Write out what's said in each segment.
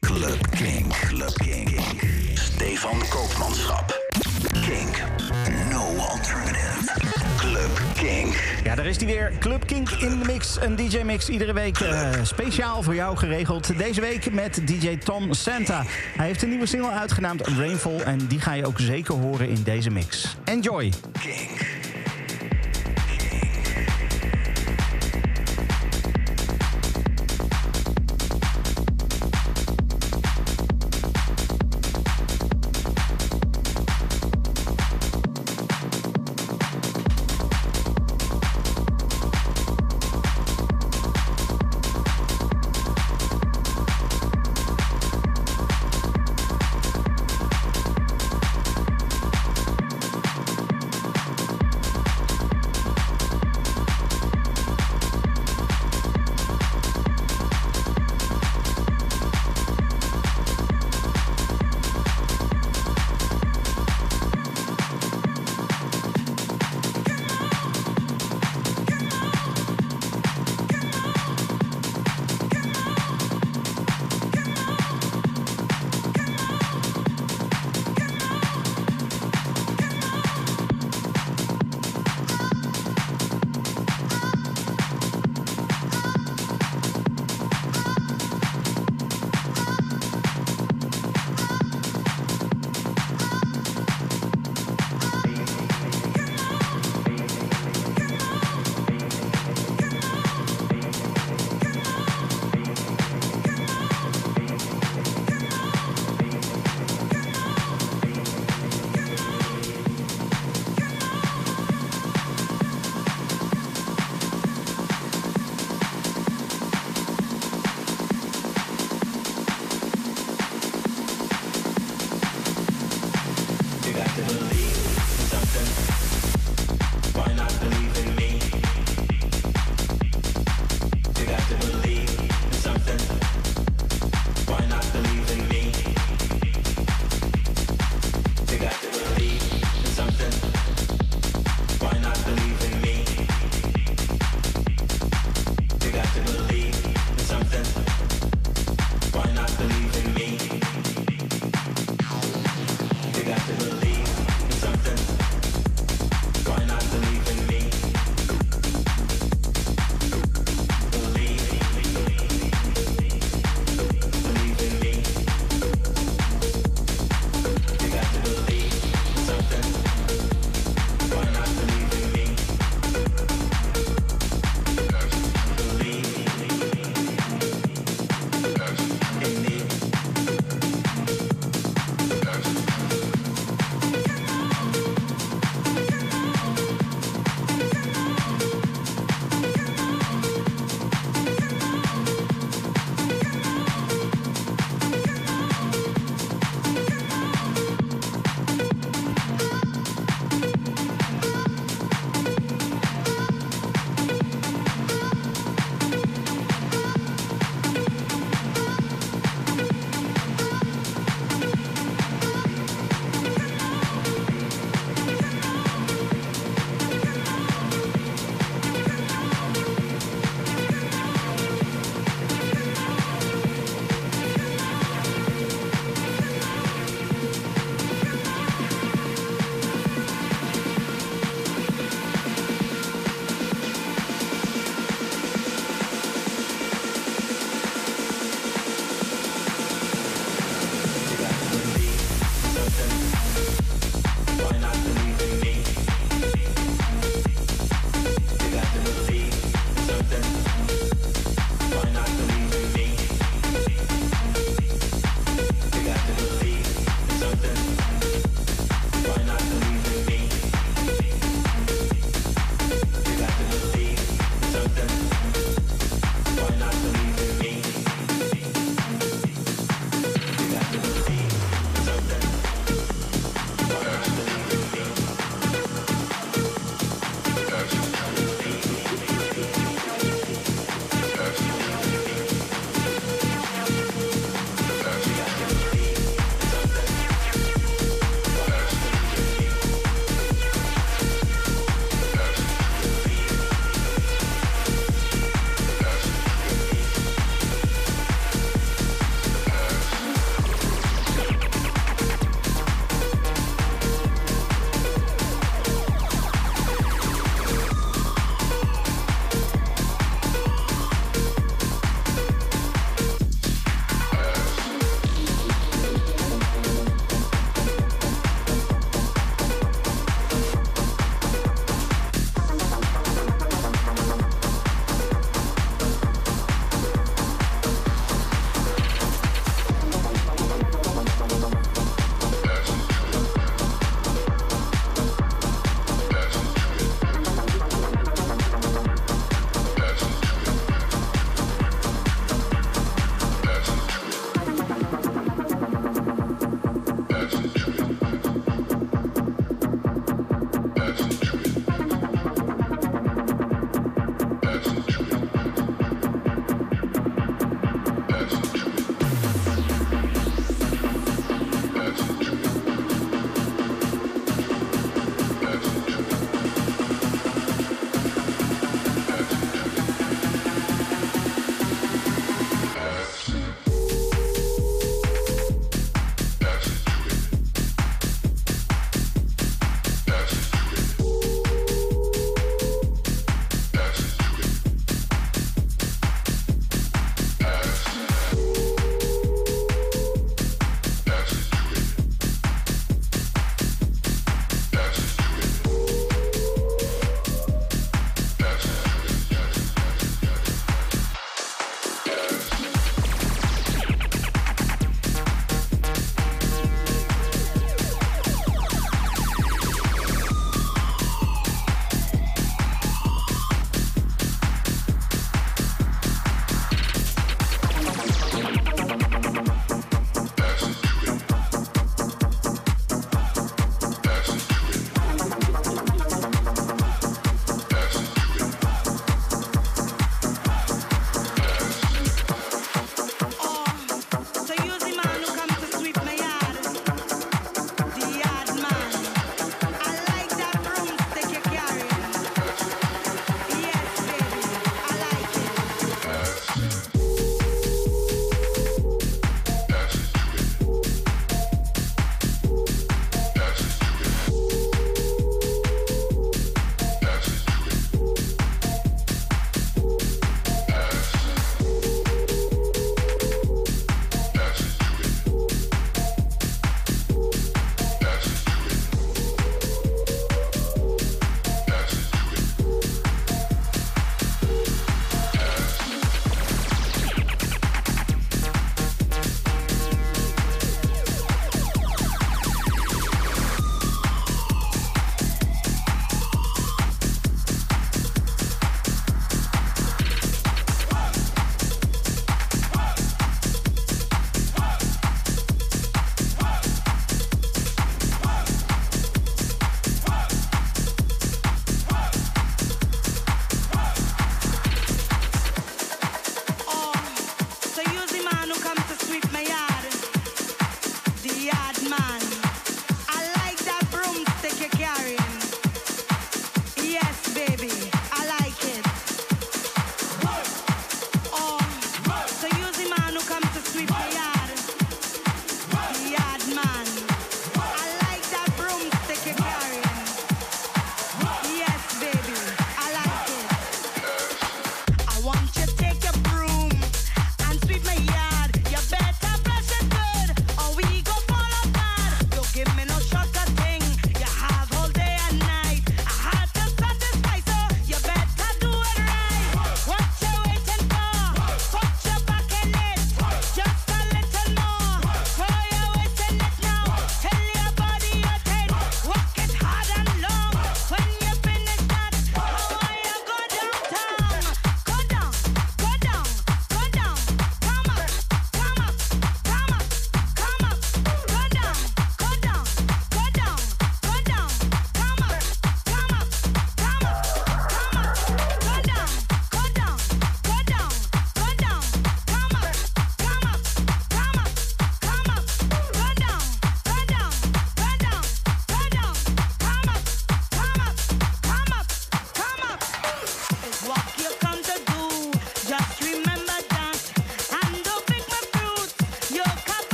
Club King. Club King. Stefan Koopmanschap. Kink. No alternative. Club King. Ja, daar is hij weer. Club Kink in de mix. Een DJ-mix iedere week eh, speciaal voor jou geregeld. Deze week met DJ Tom Santa. Hij heeft een nieuwe single uitgenaamd Rainfall. En die ga je ook zeker horen in deze mix. Enjoy. King. Believe. Why not?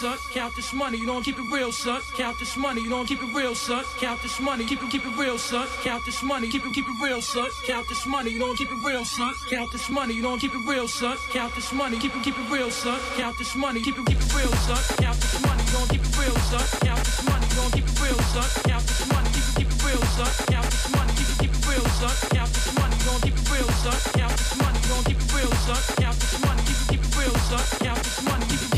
Son. Count this money, you don't keep it real, son. Count this money, you don't keep it real, son. Count this money, keep it keep it real, son. Count this money, keep it keep it real, son. Count this money, you don't keep it real, son. Count this money, you don't keep it real, son. Count this money, keep it keep it real, son. Count this money, keep it keep it real, son. Count this money, you don't keep it real, son. Count this money, you don't keep it real, son. Count this money, keep it keep it real, son. Count this money, keep it keep it real, son. Count this money, you don't keep it real, son. Count this money, you don't keep it real, son. Count this money, keep it keep it real, son. Count this money, keep it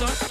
son.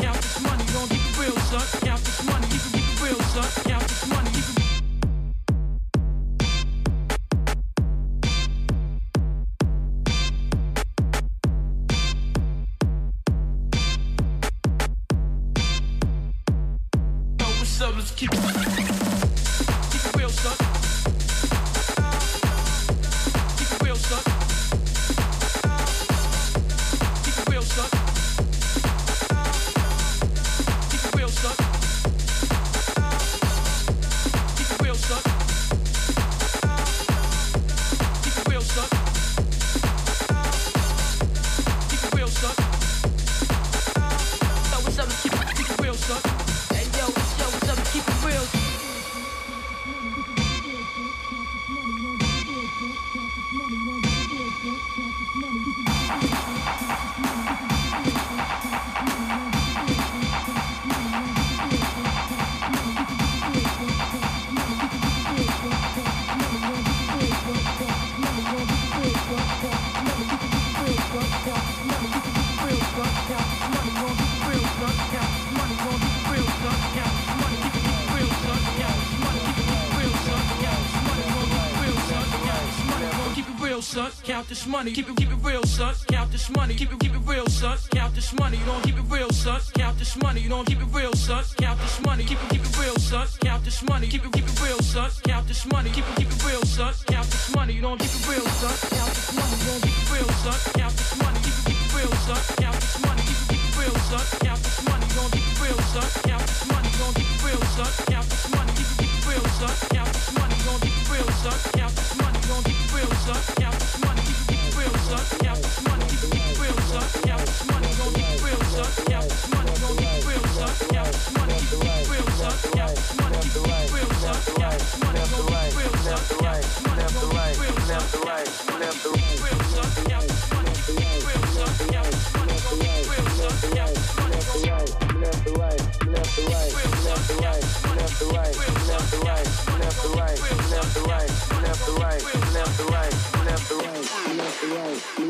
Count this money. Keep it, keep it real, son. Count this money. Keep it, keep it real, son. Count this money. You don't keep it real, son. Count this money. You don't keep it real, son. Count this money. Keep it, keep it real, son. Count this money. Keep it, keep it real, son. Count this money. Keep it, keep it real, son. Count this money. You don't keep it real, son. Count this money. You don't keep it real, son. Count this money. Keep it, keep it real, son. Count this money. Keep it, keep it real, son. Count this money. You don't keep it real, son. Count this money. You don't keep it real, son. Count this money. Keep it, keep it real, son. Count this money. You don't keep it real, son. Count this money. You don't keep it real, son. Count this money. Left to right, left to right, left to right, left to right,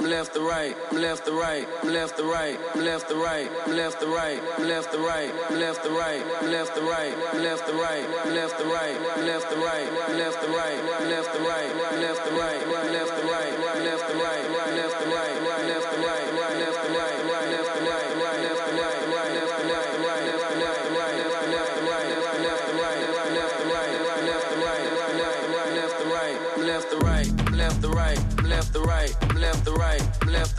left to right, I left to right, I left to right, I left to right, I left to right, I left to right, I left to right, I left to right, I left to right, I left to right, I left to right, left to right, left to right,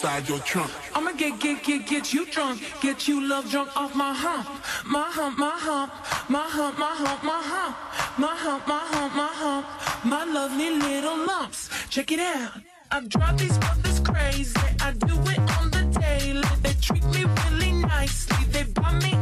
inside your trunk. I'ma get, get, get, get you drunk. Get you love drunk off my hump. My hump, my hump. My hump, my hump, my hump. My hump, my hump, my hump. My lovely little lumps. Check it out. I've dropped these brothers crazy. I do it on the daily. They treat me really nicely. They buy me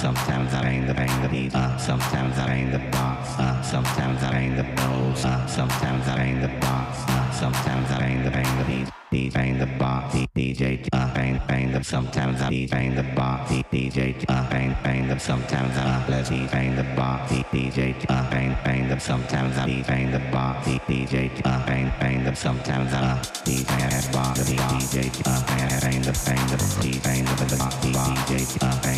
sometimes I ain't the ain't the beat. Uh, sometimes I ain't the box. Uh, sometimes I ain't the pose. Uh, sometimes I ain't the box. Uh, sometimes I ain't the ain't the beat. DJ ain't the box. DJ uh, ain't ain't the sometimes I DJ ain't the box. DJ uh, ain't ain't the sometimes I uh, let's DJ ain't the box. DJ uh, ain't ain't the sometimes I DJ ain't the box. DJ uh, ain't ain't the sometimes I uh, DJ box. DJ uh, ain't the ain't the DJ ain't the box. DJ uh,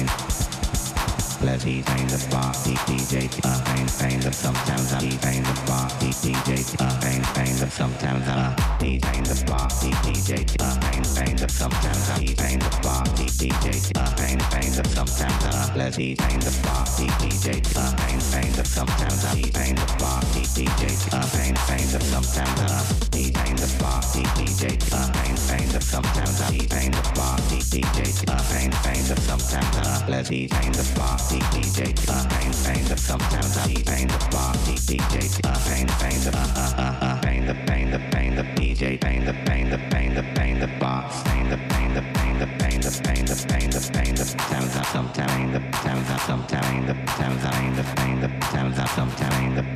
Let's be things of party DJ, uh, things, things sometimes, uh, things party DJ, uh, things, things sometimes, uh, things party DJ, uh, things, things sometimes, uh, things party DJ, uh, things, things sometimes, uh, let's party DJ, uh, things, things sometimes, uh, things party DJ, uh, things, things sometimes, DJ, uh, pain, pain, the sometimes I pain the party DJ, uh, pain, pain, the uh, uh, uh, uh, pain the pain the pain the DJ, pain the pain the pain the pain the box, pain the pain the pain the pain the pain the pain the pain the times I sometimes the times I sometimes the times I the pain the times I sometimes the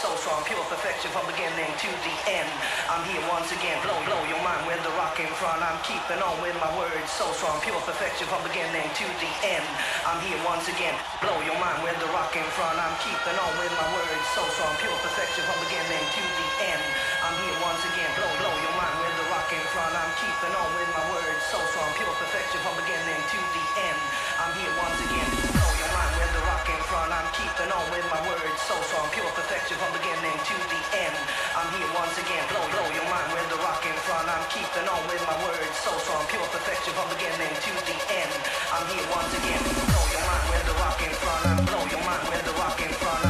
so strong, pure perfection from beginning to the end. I'm here once again, blow, blow your mind with the rock in front. I'm keeping on with my words so strong, pure perfection from beginning to the end. I'm here once again, blow your mind with the rock in front. I'm keeping on with my words so strong, pure perfection from beginning to the end. I'm here once again, blow, blow your mind with front. I'm keeping on with my words so strong, pure perfection from beginning to the end. I'm here once again, blow your mind with the rock in front. I'm keeping on with my words so strong, pure perfection from beginning to the end. I'm here once again, blow, blow your mind with the rock in front. I'm keeping on with my words so strong, pure perfection from beginning to the end. I'm here once again, blow your mind with the rock in front. I'm blow your mind with the rock in front.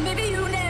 Maybe you never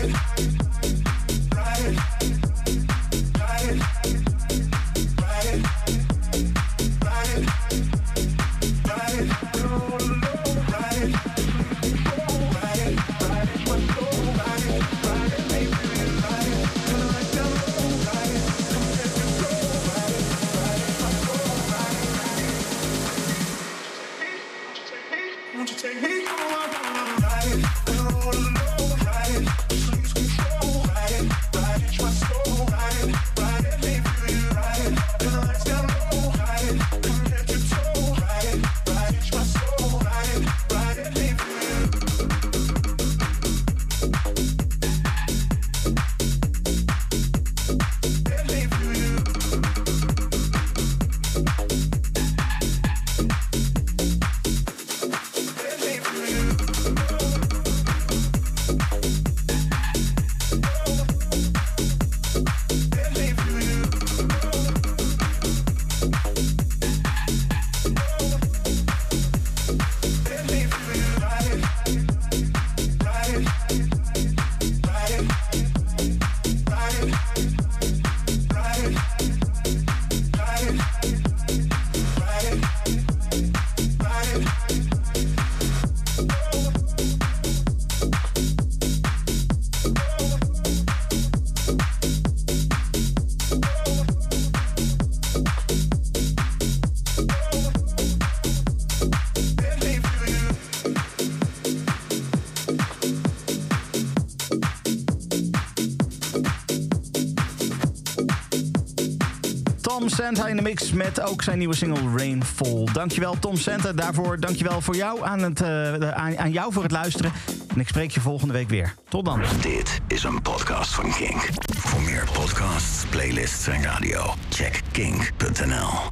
dancing. Santa in de mix met ook zijn nieuwe single Rainfall. Dankjewel Tom Santa daarvoor. Dankjewel voor jou aan, het, eh, aan, aan jou voor het luisteren. En ik spreek je volgende week weer. Tot dan. Dit is een podcast van Kink. Voor meer podcasts, playlists en radio, check kink.nl.